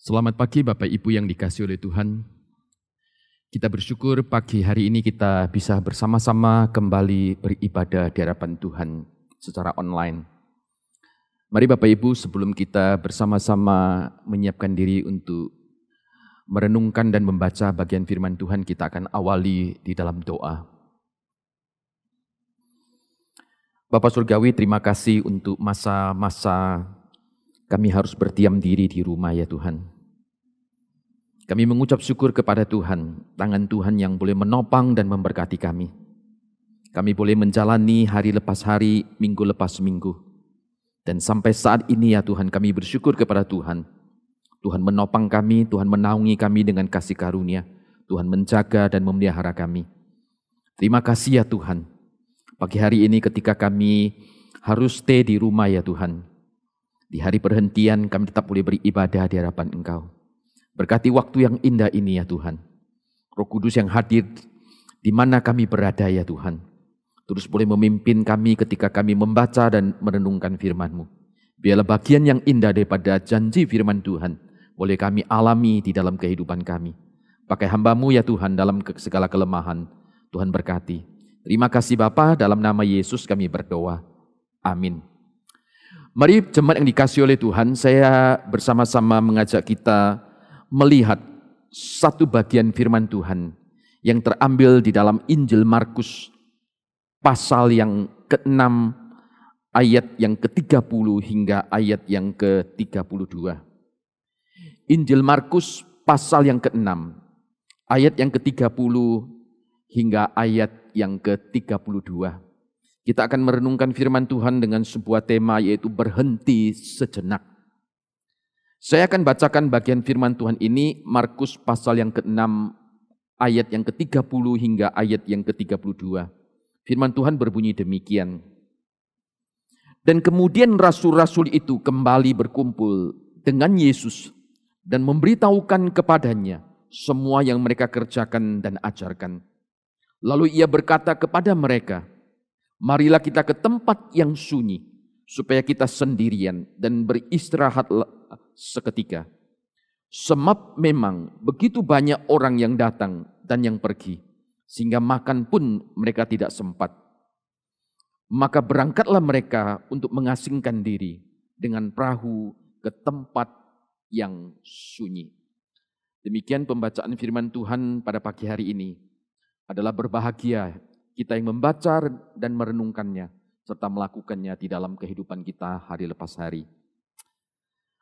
Selamat pagi Bapak Ibu yang dikasih oleh Tuhan. Kita bersyukur pagi hari ini kita bisa bersama-sama kembali beribadah di hadapan Tuhan secara online. Mari Bapak Ibu sebelum kita bersama-sama menyiapkan diri untuk merenungkan dan membaca bagian firman Tuhan, kita akan awali di dalam doa. Bapak Surgawi, terima kasih untuk masa-masa kami harus berdiam diri di rumah ya Tuhan. Kami mengucap syukur kepada Tuhan, tangan Tuhan yang boleh menopang dan memberkati kami. Kami boleh menjalani hari lepas hari, minggu lepas minggu. Dan sampai saat ini ya Tuhan, kami bersyukur kepada Tuhan. Tuhan menopang kami, Tuhan menaungi kami dengan kasih karunia. Tuhan menjaga dan memelihara kami. Terima kasih ya Tuhan. Pagi hari ini ketika kami harus stay di rumah ya Tuhan. Di hari perhentian kami tetap boleh beribadah di hadapan Engkau. Berkati waktu yang indah ini ya Tuhan. Roh Kudus yang hadir di mana kami berada ya Tuhan. Terus boleh memimpin kami ketika kami membaca dan merenungkan firman-Mu. Biarlah bagian yang indah daripada janji firman Tuhan boleh kami alami di dalam kehidupan kami. Pakai hambamu ya Tuhan dalam segala kelemahan. Tuhan berkati. Terima kasih Bapa dalam nama Yesus kami berdoa. Amin. Mari jemaat yang dikasih oleh Tuhan, saya bersama-sama mengajak kita melihat satu bagian firman Tuhan yang terambil di dalam Injil Markus pasal yang ke-6 ayat yang ke-30 hingga ayat yang ke-32. Injil Markus pasal yang ke-6 ayat yang ke-30 hingga ayat yang ke-32. Kita akan merenungkan firman Tuhan dengan sebuah tema yaitu berhenti sejenak. Saya akan bacakan bagian firman Tuhan ini, Markus pasal yang ke-6, ayat yang ke-30 hingga ayat yang ke-32. Firman Tuhan berbunyi demikian. Dan kemudian rasul-rasul itu kembali berkumpul dengan Yesus dan memberitahukan kepadanya semua yang mereka kerjakan dan ajarkan. Lalu ia berkata kepada mereka, Marilah kita ke tempat yang sunyi, supaya kita sendirian dan beristirahat seketika. Semap memang begitu banyak orang yang datang dan yang pergi, sehingga makan pun mereka tidak sempat. Maka berangkatlah mereka untuk mengasingkan diri dengan perahu ke tempat yang sunyi. Demikian pembacaan firman Tuhan pada pagi hari ini. Adalah berbahagia kita yang membaca dan merenungkannya serta melakukannya di dalam kehidupan kita hari lepas hari.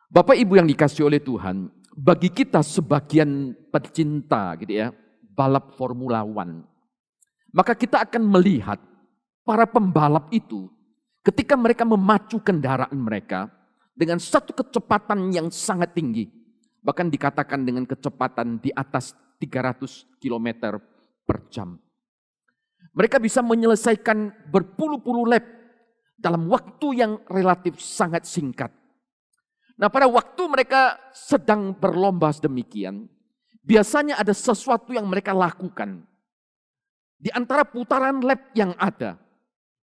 Bapak Ibu yang dikasih oleh Tuhan, bagi kita sebagian pecinta gitu ya, balap Formula One, maka kita akan melihat para pembalap itu ketika mereka memacu kendaraan mereka dengan satu kecepatan yang sangat tinggi, bahkan dikatakan dengan kecepatan di atas 300 km per jam. Mereka bisa menyelesaikan berpuluh-puluh lap dalam waktu yang relatif sangat singkat. Nah pada waktu mereka sedang berlomba sedemikian, biasanya ada sesuatu yang mereka lakukan. Di antara putaran lap yang ada,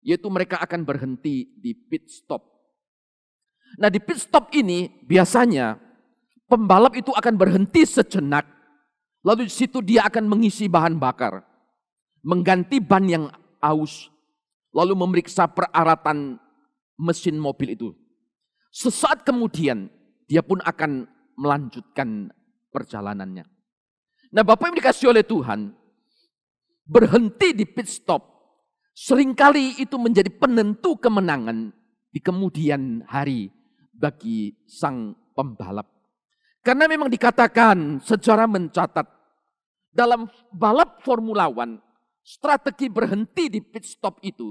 yaitu mereka akan berhenti di pit stop. Nah di pit stop ini biasanya pembalap itu akan berhenti sejenak, lalu di situ dia akan mengisi bahan bakar, mengganti ban yang aus, lalu memeriksa peralatan mesin mobil itu. Sesaat kemudian dia pun akan melanjutkan perjalanannya. Nah Bapak yang dikasih oleh Tuhan, berhenti di pit stop, sering kali itu menjadi penentu kemenangan di kemudian hari bagi sang pembalap. Karena memang dikatakan sejarah mencatat dalam balap Formula One, strategi berhenti di pit stop itu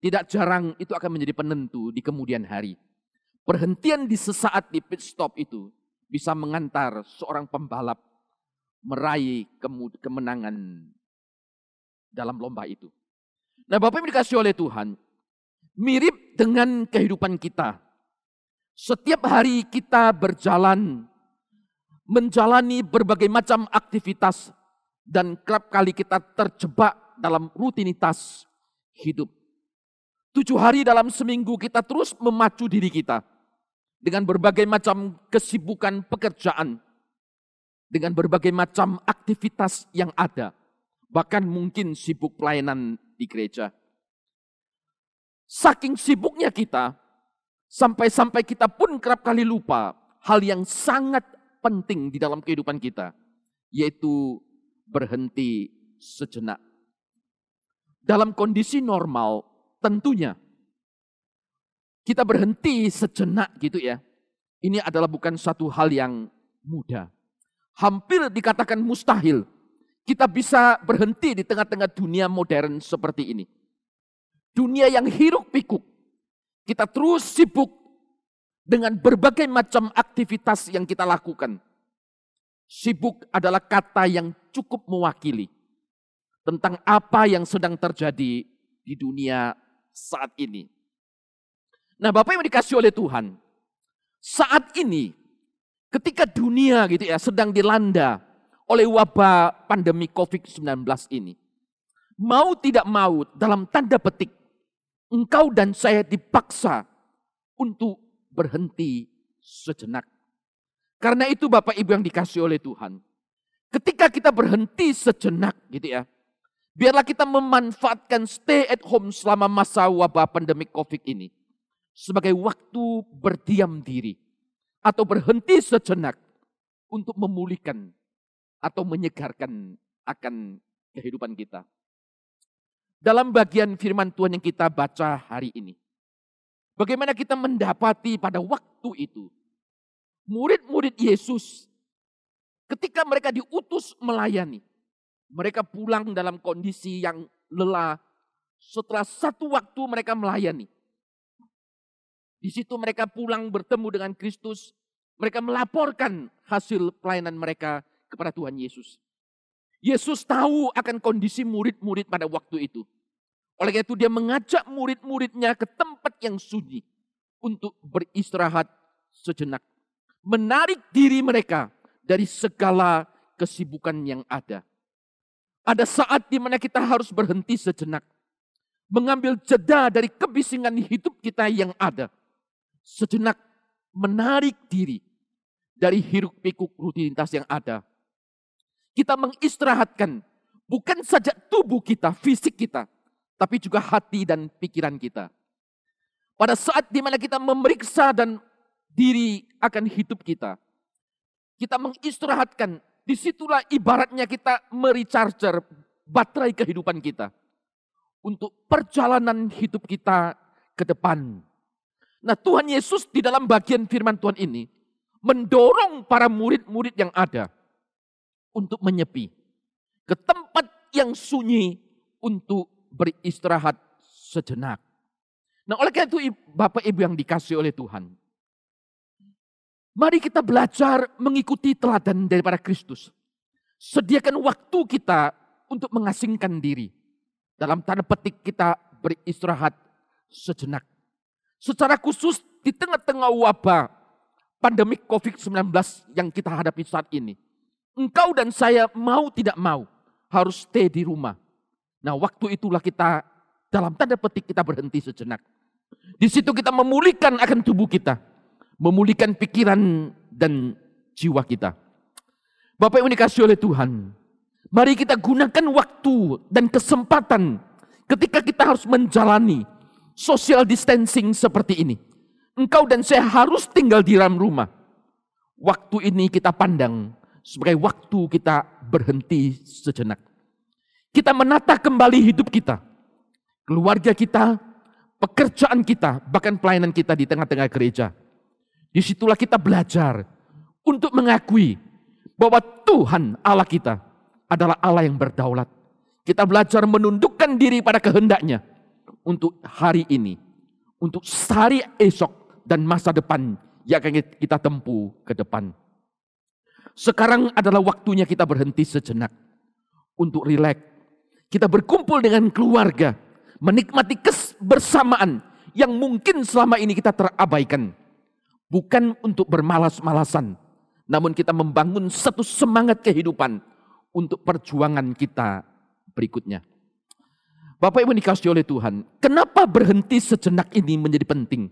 tidak jarang itu akan menjadi penentu di kemudian hari. Perhentian di sesaat di pit stop itu bisa mengantar seorang pembalap meraih kemenangan dalam lomba itu. Nah Bapak yang dikasih oleh Tuhan, mirip dengan kehidupan kita. Setiap hari kita berjalan, menjalani berbagai macam aktivitas, dan kerap kali kita terjebak dalam rutinitas hidup. Tujuh hari dalam seminggu kita terus memacu diri kita dengan berbagai macam kesibukan pekerjaan, dengan berbagai macam aktivitas yang ada, bahkan mungkin sibuk pelayanan di gereja. Saking sibuknya kita, sampai-sampai kita pun kerap kali lupa hal yang sangat penting di dalam kehidupan kita, yaitu berhenti sejenak. Dalam kondisi normal, tentunya kita berhenti sejenak gitu ya. Ini adalah bukan satu hal yang mudah. Hampir dikatakan mustahil. Kita bisa berhenti di tengah-tengah dunia modern seperti ini. Dunia yang hiruk pikuk. Kita terus sibuk dengan berbagai macam aktivitas yang kita lakukan. Sibuk adalah kata yang cukup mewakili tentang apa yang sedang terjadi di dunia saat ini. Nah, Bapak yang dikasih oleh Tuhan, saat ini ketika dunia gitu ya sedang dilanda oleh wabah pandemi Covid-19 ini, mau tidak mau dalam tanda petik engkau dan saya dipaksa untuk berhenti sejenak. Karena itu Bapak Ibu yang dikasih oleh Tuhan, ketika kita berhenti sejenak gitu ya, biarlah kita memanfaatkan stay at home selama masa wabah pandemi Covid ini sebagai waktu berdiam diri atau berhenti sejenak untuk memulihkan atau menyegarkan akan kehidupan kita. Dalam bagian firman Tuhan yang kita baca hari ini, bagaimana kita mendapati pada waktu itu murid-murid Yesus ketika mereka diutus melayani, mereka pulang dalam kondisi yang lelah. Setelah satu waktu mereka melayani, di situ mereka pulang bertemu dengan Kristus. Mereka melaporkan hasil pelayanan mereka kepada Tuhan Yesus. Yesus tahu akan kondisi murid-murid pada waktu itu. Oleh itu dia mengajak murid-muridnya ke tempat yang sunyi untuk beristirahat sejenak. Menarik diri mereka dari segala kesibukan yang ada. Ada saat di mana kita harus berhenti sejenak. Mengambil jeda dari kebisingan hidup kita yang ada sejenak menarik diri dari hiruk pikuk rutinitas yang ada. Kita mengistirahatkan bukan saja tubuh kita, fisik kita, tapi juga hati dan pikiran kita. Pada saat di mana kita memeriksa dan diri akan hidup kita, kita mengistirahatkan, di situlah ibaratnya kita merecharger baterai kehidupan kita. Untuk perjalanan hidup kita ke depan Nah Tuhan Yesus di dalam bagian firman Tuhan ini mendorong para murid-murid yang ada untuk menyepi ke tempat yang sunyi untuk beristirahat sejenak. Nah oleh karena itu Bapak Ibu yang dikasih oleh Tuhan. Mari kita belajar mengikuti teladan daripada Kristus. Sediakan waktu kita untuk mengasingkan diri. Dalam tanda petik kita beristirahat sejenak. Secara khusus di tengah-tengah wabah pandemi COVID-19 yang kita hadapi saat ini. Engkau dan saya mau tidak mau harus stay di rumah. Nah waktu itulah kita dalam tanda petik kita berhenti sejenak. Di situ kita memulihkan akan tubuh kita. Memulihkan pikiran dan jiwa kita. Bapak yang dikasih oleh Tuhan. Mari kita gunakan waktu dan kesempatan ketika kita harus menjalani social distancing seperti ini. Engkau dan saya harus tinggal di dalam rumah. Waktu ini kita pandang sebagai waktu kita berhenti sejenak. Kita menata kembali hidup kita, keluarga kita, pekerjaan kita, bahkan pelayanan kita di tengah-tengah gereja. Di situlah kita belajar untuk mengakui bahwa Tuhan Allah kita adalah Allah yang berdaulat. Kita belajar menundukkan diri pada kehendaknya untuk hari ini, untuk hari esok dan masa depan yang akan kita tempuh ke depan. Sekarang adalah waktunya kita berhenti sejenak untuk rileks. Kita berkumpul dengan keluarga, menikmati kebersamaan yang mungkin selama ini kita terabaikan. Bukan untuk bermalas-malasan, namun kita membangun satu semangat kehidupan untuk perjuangan kita berikutnya. Bapak Ibu dikasih oleh Tuhan, kenapa berhenti sejenak ini menjadi penting?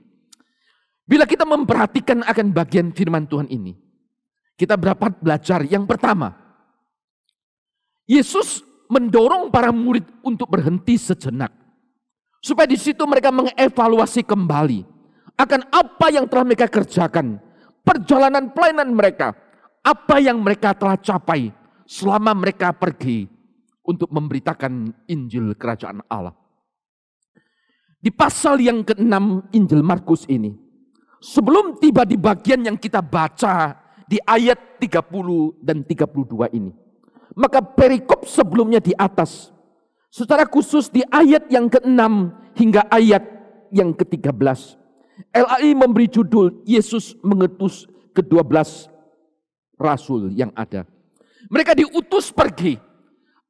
Bila kita memperhatikan akan bagian firman Tuhan ini, kita dapat belajar yang pertama. Yesus mendorong para murid untuk berhenti sejenak. Supaya di situ mereka mengevaluasi kembali akan apa yang telah mereka kerjakan. Perjalanan pelayanan mereka. Apa yang mereka telah capai selama mereka pergi untuk memberitakan Injil Kerajaan Allah. Di pasal yang ke-6 Injil Markus ini, sebelum tiba di bagian yang kita baca di ayat 30 dan 32 ini, maka perikop sebelumnya di atas, secara khusus di ayat yang ke-6 hingga ayat yang ke-13, LAI memberi judul Yesus mengetus ke-12 rasul yang ada. Mereka diutus pergi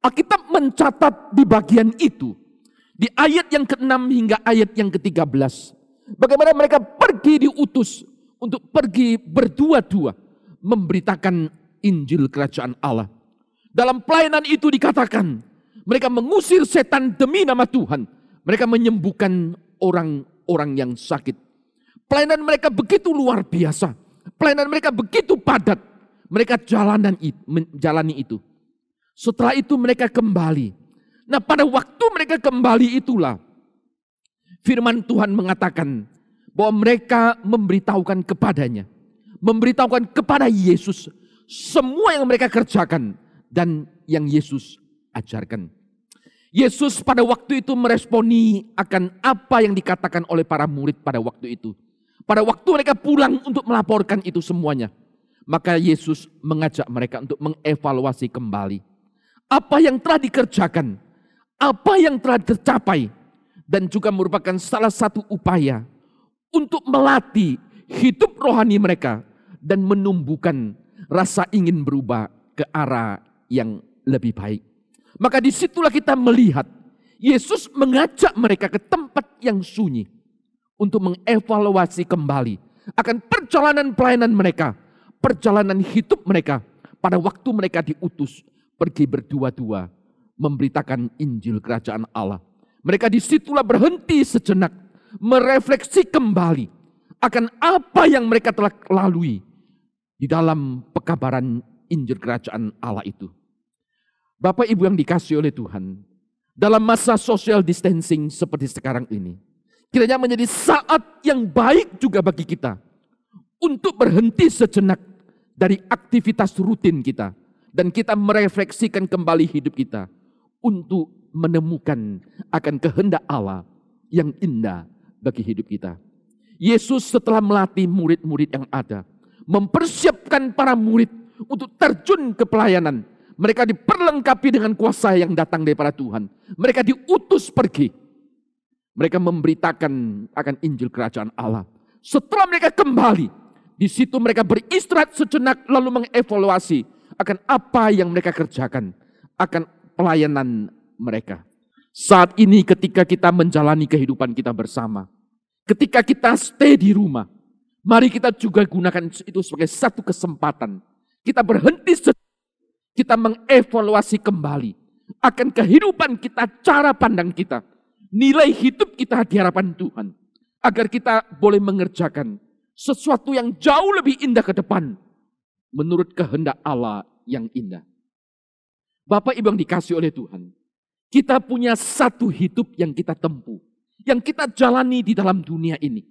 Alkitab mencatat di bagian itu. Di ayat yang ke-6 hingga ayat yang ke-13. Bagaimana mereka pergi diutus untuk pergi berdua-dua memberitakan Injil Kerajaan Allah. Dalam pelayanan itu dikatakan, mereka mengusir setan demi nama Tuhan. Mereka menyembuhkan orang-orang yang sakit. Pelayanan mereka begitu luar biasa. Pelayanan mereka begitu padat. Mereka jalanan jalani itu. Setelah itu mereka kembali. Nah pada waktu mereka kembali itulah firman Tuhan mengatakan bahwa mereka memberitahukan kepadanya. Memberitahukan kepada Yesus semua yang mereka kerjakan dan yang Yesus ajarkan. Yesus pada waktu itu meresponi akan apa yang dikatakan oleh para murid pada waktu itu. Pada waktu mereka pulang untuk melaporkan itu semuanya. Maka Yesus mengajak mereka untuk mengevaluasi kembali apa yang telah dikerjakan, apa yang telah tercapai, dan juga merupakan salah satu upaya untuk melatih hidup rohani mereka dan menumbuhkan rasa ingin berubah ke arah yang lebih baik. Maka di situlah kita melihat Yesus mengajak mereka ke tempat yang sunyi untuk mengevaluasi kembali akan perjalanan pelayanan mereka, perjalanan hidup mereka pada waktu mereka diutus pergi berdua-dua memberitakan Injil Kerajaan Allah. Mereka di situlah berhenti sejenak, merefleksi kembali akan apa yang mereka telah lalui di dalam pekabaran Injil Kerajaan Allah itu. Bapak Ibu yang dikasih oleh Tuhan, dalam masa social distancing seperti sekarang ini, kiranya menjadi saat yang baik juga bagi kita untuk berhenti sejenak dari aktivitas rutin kita dan kita merefleksikan kembali hidup kita untuk menemukan akan kehendak Allah yang indah bagi hidup kita. Yesus setelah melatih murid-murid yang ada, mempersiapkan para murid untuk terjun ke pelayanan. Mereka diperlengkapi dengan kuasa yang datang daripada Tuhan. Mereka diutus pergi. Mereka memberitakan akan Injil Kerajaan Allah. Setelah mereka kembali, di situ mereka beristirahat sejenak lalu mengevaluasi akan apa yang mereka kerjakan, akan pelayanan mereka. Saat ini ketika kita menjalani kehidupan kita bersama, ketika kita stay di rumah, mari kita juga gunakan itu sebagai satu kesempatan. Kita berhenti, kita mengevaluasi kembali akan kehidupan kita, cara pandang kita, nilai hidup kita di hadapan Tuhan. Agar kita boleh mengerjakan sesuatu yang jauh lebih indah ke depan menurut kehendak Allah yang indah. Bapak Ibu yang dikasih oleh Tuhan, kita punya satu hidup yang kita tempuh, yang kita jalani di dalam dunia ini.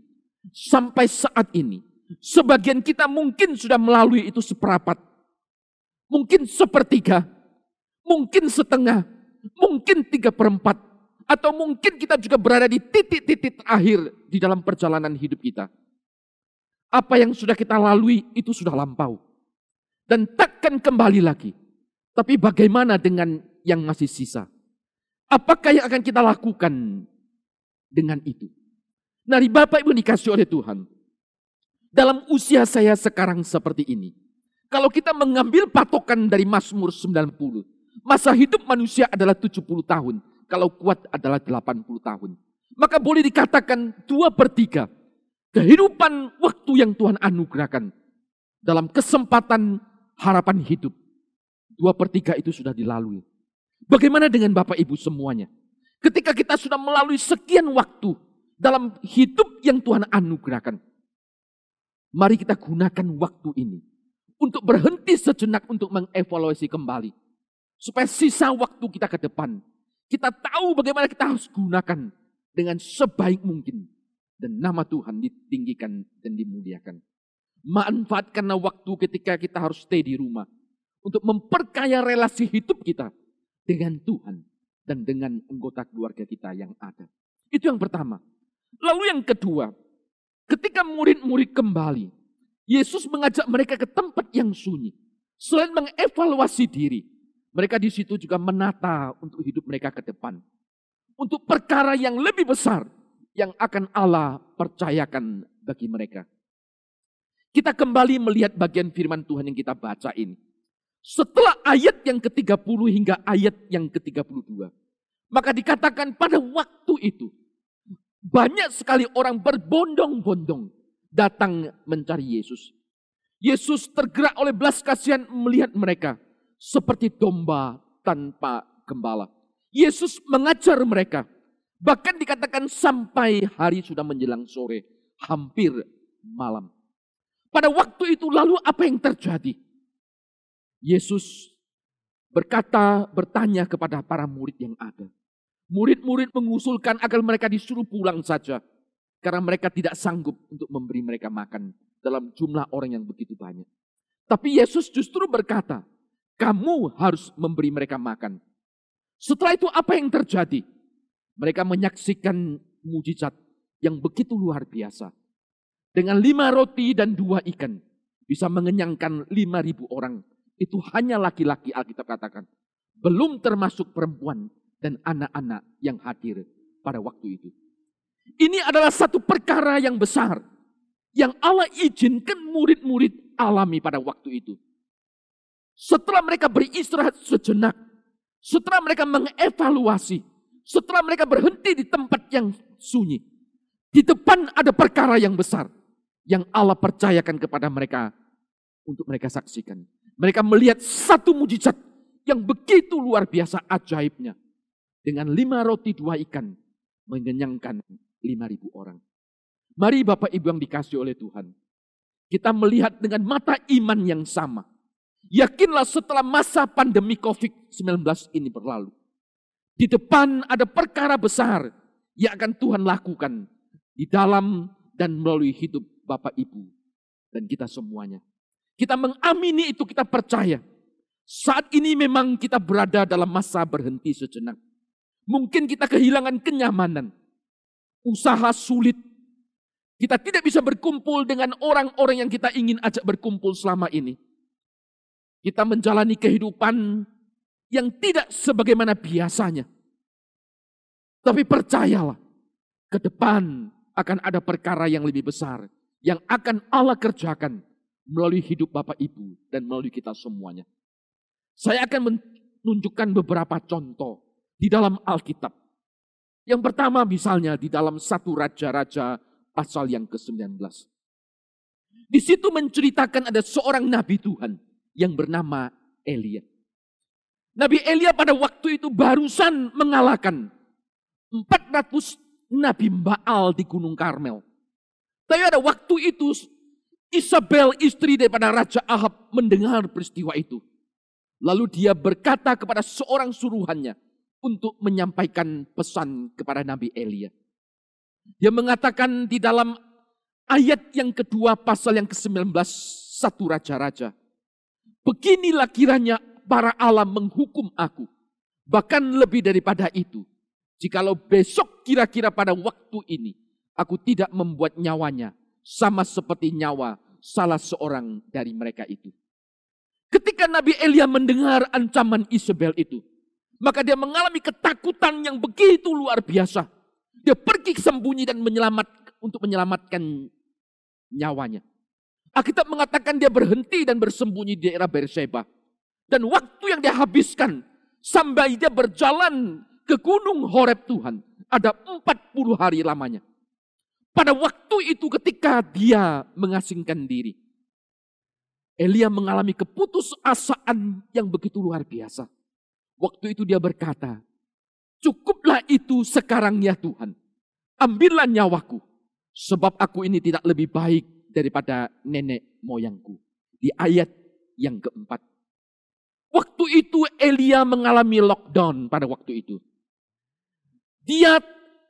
Sampai saat ini, sebagian kita mungkin sudah melalui itu seperapat, mungkin sepertiga, mungkin setengah, mungkin tiga perempat, atau mungkin kita juga berada di titik-titik akhir di dalam perjalanan hidup kita. Apa yang sudah kita lalui itu sudah lampau dan takkan kembali lagi. Tapi bagaimana dengan yang masih sisa? Apakah yang akan kita lakukan dengan itu? Dari Bapak Ibu dikasih oleh Tuhan. Dalam usia saya sekarang seperti ini. Kalau kita mengambil patokan dari Mazmur 90. Masa hidup manusia adalah 70 tahun. Kalau kuat adalah 80 tahun. Maka boleh dikatakan dua per tiga. Kehidupan waktu yang Tuhan anugerahkan. Dalam kesempatan harapan hidup. Dua per tiga itu sudah dilalui. Bagaimana dengan Bapak Ibu semuanya? Ketika kita sudah melalui sekian waktu dalam hidup yang Tuhan anugerahkan. Mari kita gunakan waktu ini untuk berhenti sejenak untuk mengevaluasi kembali. Supaya sisa waktu kita ke depan, kita tahu bagaimana kita harus gunakan dengan sebaik mungkin. Dan nama Tuhan ditinggikan dan dimuliakan. Manfaatkanlah waktu ketika kita harus stay di rumah. Untuk memperkaya relasi hidup kita dengan Tuhan dan dengan anggota keluarga kita yang ada. Itu yang pertama. Lalu yang kedua, Ketika murid-murid kembali, Yesus mengajak mereka ke tempat yang sunyi. Selain mengevaluasi diri, mereka di situ juga menata untuk hidup mereka ke depan. Untuk perkara yang lebih besar yang akan Allah percayakan bagi mereka. Kita kembali melihat bagian firman Tuhan yang kita baca ini. Setelah ayat yang ke-30 hingga ayat yang ke-32. Maka dikatakan pada waktu itu banyak sekali orang berbondong-bondong datang mencari Yesus. Yesus tergerak oleh belas kasihan melihat mereka seperti domba tanpa gembala. Yesus mengajar mereka. Bahkan dikatakan sampai hari sudah menjelang sore, hampir malam. Pada waktu itu lalu apa yang terjadi? Yesus berkata, bertanya kepada para murid yang ada. Murid-murid mengusulkan agar mereka disuruh pulang saja. Karena mereka tidak sanggup untuk memberi mereka makan dalam jumlah orang yang begitu banyak. Tapi Yesus justru berkata, kamu harus memberi mereka makan. Setelah itu apa yang terjadi? Mereka menyaksikan mujizat yang begitu luar biasa. Dengan lima roti dan dua ikan, bisa mengenyangkan lima ribu orang. Itu hanya laki-laki Alkitab katakan. Belum termasuk perempuan dan anak-anak yang hadir pada waktu itu. Ini adalah satu perkara yang besar yang Allah izinkan murid-murid alami pada waktu itu. Setelah mereka beristirahat sejenak, setelah mereka mengevaluasi, setelah mereka berhenti di tempat yang sunyi, di depan ada perkara yang besar yang Allah percayakan kepada mereka untuk mereka saksikan. Mereka melihat satu mujizat yang begitu luar biasa ajaibnya dengan lima roti dua ikan mengenyangkan lima ribu orang. Mari Bapak Ibu yang dikasih oleh Tuhan. Kita melihat dengan mata iman yang sama. Yakinlah setelah masa pandemi COVID-19 ini berlalu. Di depan ada perkara besar yang akan Tuhan lakukan di dalam dan melalui hidup Bapak Ibu dan kita semuanya. Kita mengamini itu, kita percaya. Saat ini memang kita berada dalam masa berhenti sejenak. Mungkin kita kehilangan kenyamanan. Usaha sulit. Kita tidak bisa berkumpul dengan orang-orang yang kita ingin ajak berkumpul selama ini. Kita menjalani kehidupan yang tidak sebagaimana biasanya. Tapi percayalah, ke depan akan ada perkara yang lebih besar yang akan Allah kerjakan melalui hidup Bapak Ibu dan melalui kita semuanya. Saya akan menunjukkan beberapa contoh di dalam Alkitab. Yang pertama misalnya di dalam satu Raja-Raja pasal yang ke-19. Di situ menceritakan ada seorang nabi Tuhan yang bernama Elia. Nabi Elia pada waktu itu barusan mengalahkan 400 nabi Baal di Gunung Karmel. Tapi ada waktu itu Isabel istri daripada Raja Ahab mendengar peristiwa itu. Lalu dia berkata kepada seorang suruhannya, untuk menyampaikan pesan kepada Nabi Elia. Dia mengatakan di dalam ayat yang kedua pasal yang ke-19 satu raja-raja. Beginilah kiranya para alam menghukum aku. Bahkan lebih daripada itu. Jikalau besok kira-kira pada waktu ini aku tidak membuat nyawanya sama seperti nyawa salah seorang dari mereka itu. Ketika Nabi Elia mendengar ancaman Isabel itu, maka dia mengalami ketakutan yang begitu luar biasa. Dia pergi sembunyi dan menyelamat untuk menyelamatkan nyawanya. Alkitab mengatakan dia berhenti dan bersembunyi di daerah Beersheba. Dan waktu yang dia habiskan sampai dia berjalan ke gunung Horeb Tuhan. Ada 40 hari lamanya. Pada waktu itu ketika dia mengasingkan diri. Elia mengalami keputusasaan yang begitu luar biasa. Waktu itu dia berkata, cukuplah itu sekarang ya Tuhan. Ambillah nyawaku, sebab aku ini tidak lebih baik daripada nenek moyangku. Di ayat yang keempat. Waktu itu Elia mengalami lockdown pada waktu itu. Dia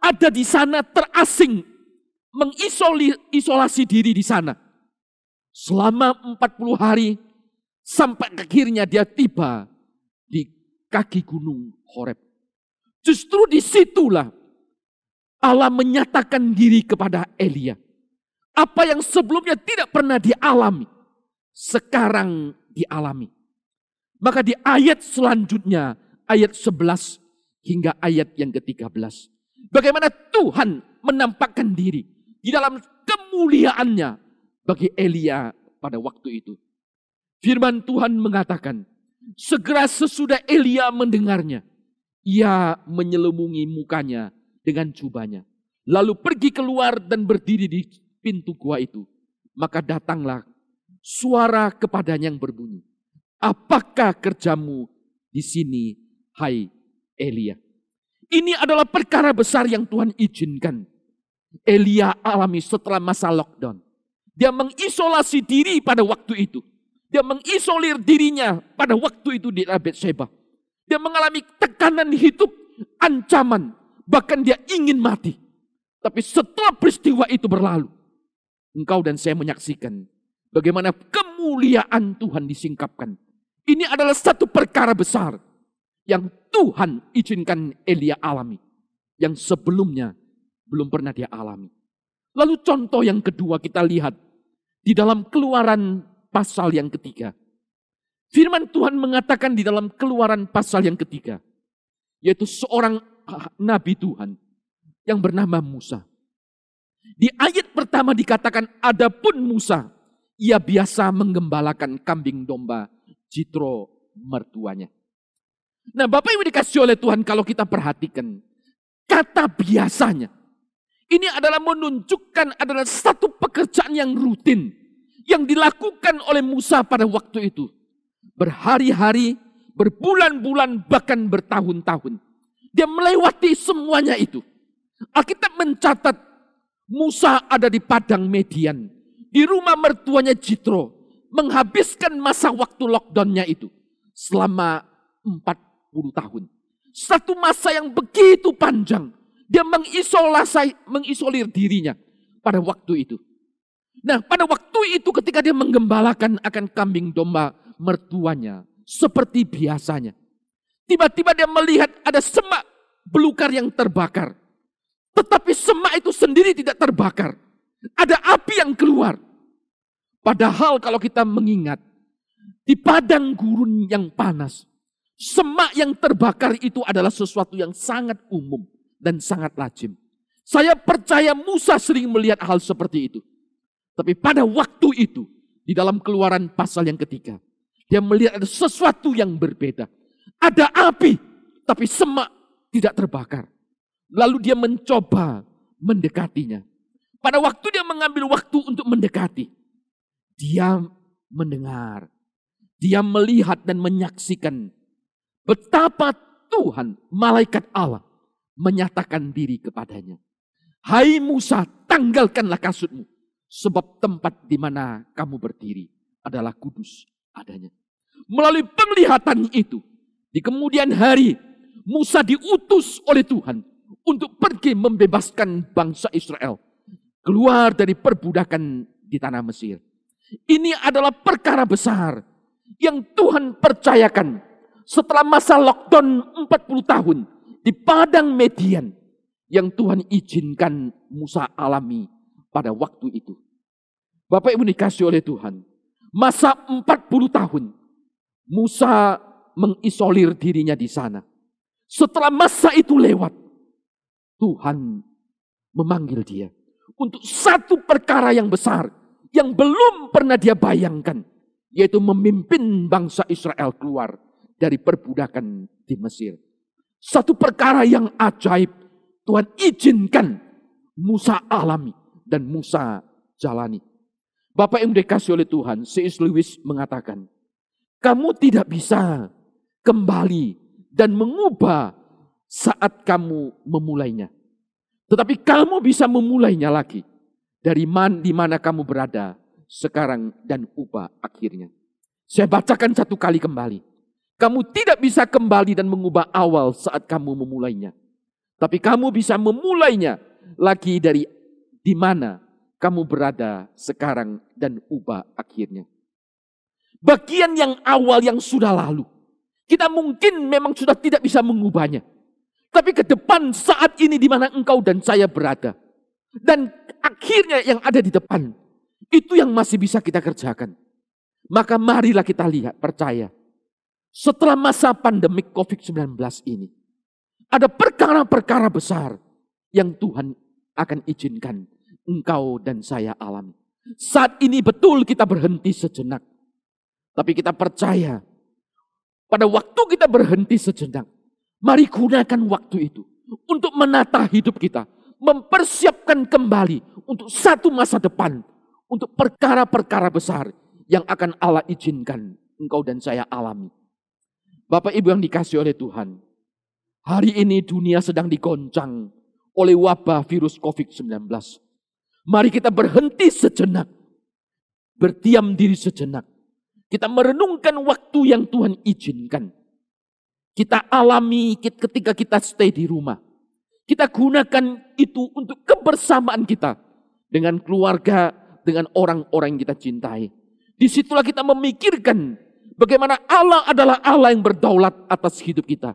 ada di sana terasing, mengisolasi diri di sana. Selama 40 hari sampai akhirnya dia tiba di kaki gunung Horeb. Justru di situlah Allah menyatakan diri kepada Elia. Apa yang sebelumnya tidak pernah dialami, sekarang dialami. Maka di ayat selanjutnya, ayat 11 hingga ayat yang ke-13. Bagaimana Tuhan menampakkan diri di dalam kemuliaannya bagi Elia pada waktu itu. Firman Tuhan mengatakan, segera sesudah Elia mendengarnya, ia menyelemungi mukanya dengan jubahnya. Lalu pergi keluar dan berdiri di pintu gua itu. Maka datanglah suara kepadanya yang berbunyi. Apakah kerjamu di sini, hai Elia? Ini adalah perkara besar yang Tuhan izinkan. Elia alami setelah masa lockdown. Dia mengisolasi diri pada waktu itu. Dia mengisolir dirinya pada waktu itu di Abed Seba. Dia mengalami tekanan hidup, ancaman, bahkan dia ingin mati. Tapi setelah peristiwa itu berlalu, engkau dan saya menyaksikan bagaimana kemuliaan Tuhan disingkapkan ini adalah satu perkara besar yang Tuhan izinkan Elia alami. Yang sebelumnya belum pernah dia alami. Lalu contoh yang kedua kita lihat di dalam keluaran pasal yang ketiga. Firman Tuhan mengatakan di dalam keluaran pasal yang ketiga. Yaitu seorang nabi Tuhan yang bernama Musa. Di ayat pertama dikatakan adapun Musa ia biasa menggembalakan kambing domba Jitro mertuanya. Nah Bapak Ibu dikasih oleh Tuhan kalau kita perhatikan. Kata biasanya. Ini adalah menunjukkan adalah satu pekerjaan yang rutin. Yang dilakukan oleh Musa pada waktu itu. Berhari-hari, berbulan-bulan, bahkan bertahun-tahun. Dia melewati semuanya itu. Alkitab mencatat Musa ada di padang Median. Di rumah mertuanya Jitro menghabiskan masa waktu lockdownnya itu selama 40 tahun. Satu masa yang begitu panjang. Dia mengisolasi, mengisolir dirinya pada waktu itu. Nah pada waktu itu ketika dia menggembalakan akan kambing domba mertuanya. Seperti biasanya. Tiba-tiba dia melihat ada semak belukar yang terbakar. Tetapi semak itu sendiri tidak terbakar. Ada api yang keluar. Padahal kalau kita mengingat, di padang gurun yang panas, semak yang terbakar itu adalah sesuatu yang sangat umum dan sangat lazim. Saya percaya Musa sering melihat hal seperti itu. Tapi pada waktu itu, di dalam keluaran pasal yang ketiga, dia melihat ada sesuatu yang berbeda. Ada api, tapi semak tidak terbakar. Lalu dia mencoba mendekatinya. Pada waktu dia mengambil waktu untuk mendekati, dia mendengar, dia melihat dan menyaksikan betapa Tuhan, malaikat Allah, menyatakan diri kepadanya. Hai Musa, tanggalkanlah kasutmu, sebab tempat di mana kamu berdiri adalah kudus adanya. Melalui penglihatan itu, di kemudian hari, Musa diutus oleh Tuhan untuk pergi membebaskan bangsa Israel keluar dari perbudakan di tanah Mesir. Ini adalah perkara besar yang Tuhan percayakan setelah masa lockdown 40 tahun di padang Median yang Tuhan izinkan Musa alami pada waktu itu. Bapak Ibu dikasih oleh Tuhan, masa 40 tahun Musa mengisolir dirinya di sana. Setelah masa itu lewat, Tuhan memanggil dia untuk satu perkara yang besar yang belum pernah dia bayangkan, yaitu memimpin bangsa Israel keluar dari perbudakan di Mesir. Satu perkara yang ajaib Tuhan izinkan Musa alami dan Musa jalani. Bapak yang dikasih oleh Tuhan, C.S. Lewis mengatakan, kamu tidak bisa kembali dan mengubah saat kamu memulainya. Tetapi kamu bisa memulainya lagi dari man, di mana kamu berada sekarang dan ubah akhirnya. Saya bacakan satu kali kembali. Kamu tidak bisa kembali dan mengubah awal saat kamu memulainya. Tapi kamu bisa memulainya lagi dari di mana kamu berada sekarang dan ubah akhirnya. Bagian yang awal yang sudah lalu. Kita mungkin memang sudah tidak bisa mengubahnya. Tapi ke depan saat ini di mana engkau dan saya berada. Dan akhirnya yang ada di depan. Itu yang masih bisa kita kerjakan. Maka marilah kita lihat, percaya. Setelah masa pandemik COVID-19 ini. Ada perkara-perkara besar yang Tuhan akan izinkan engkau dan saya alami. Saat ini betul kita berhenti sejenak. Tapi kita percaya pada waktu kita berhenti sejenak, Mari gunakan waktu itu untuk menata hidup kita, mempersiapkan kembali untuk satu masa depan, untuk perkara-perkara besar yang akan Allah izinkan engkau dan saya alami. Bapak Ibu yang dikasih oleh Tuhan, hari ini dunia sedang digoncang oleh wabah virus COVID-19. Mari kita berhenti sejenak, berdiam diri sejenak. Kita merenungkan waktu yang Tuhan izinkan kita alami ketika kita stay di rumah. Kita gunakan itu untuk kebersamaan kita dengan keluarga, dengan orang-orang yang kita cintai. Di situlah kita memikirkan bagaimana Allah adalah Allah yang berdaulat atas hidup kita.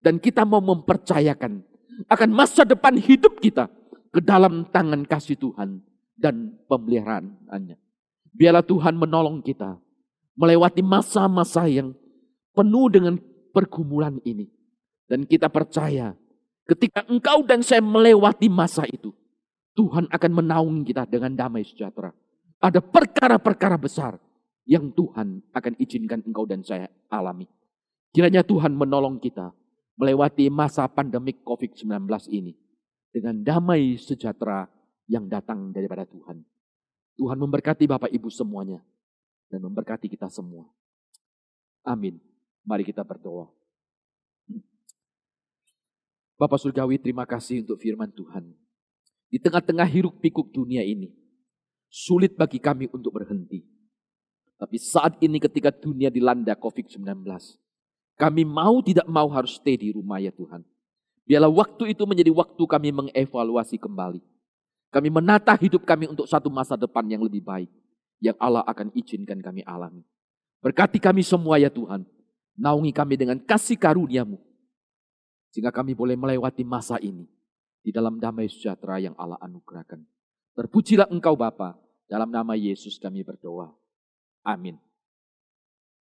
Dan kita mau mempercayakan akan masa depan hidup kita ke dalam tangan kasih Tuhan dan pemeliharaannya. Biarlah Tuhan menolong kita melewati masa-masa yang penuh dengan pergumulan ini. Dan kita percaya ketika engkau dan saya melewati masa itu, Tuhan akan menaungi kita dengan damai sejahtera. Ada perkara-perkara besar yang Tuhan akan izinkan engkau dan saya alami. Kiranya Tuhan menolong kita melewati masa pandemik COVID-19 ini dengan damai sejahtera yang datang daripada Tuhan. Tuhan memberkati Bapak Ibu semuanya dan memberkati kita semua. Amin. Mari kita berdoa. Bapak Surgawi, terima kasih untuk firman Tuhan. Di tengah-tengah hiruk pikuk dunia ini, sulit bagi kami untuk berhenti. Tapi saat ini ketika dunia dilanda COVID-19, kami mau tidak mau harus stay di rumah ya Tuhan. Biarlah waktu itu menjadi waktu kami mengevaluasi kembali. Kami menata hidup kami untuk satu masa depan yang lebih baik. Yang Allah akan izinkan kami alami. Berkati kami semua ya Tuhan. Naungi kami dengan kasih karuniamu. Sehingga kami boleh melewati masa ini. Di dalam damai sejahtera yang Allah anugerahkan. Terpujilah engkau Bapa. Dalam nama Yesus kami berdoa. Amin.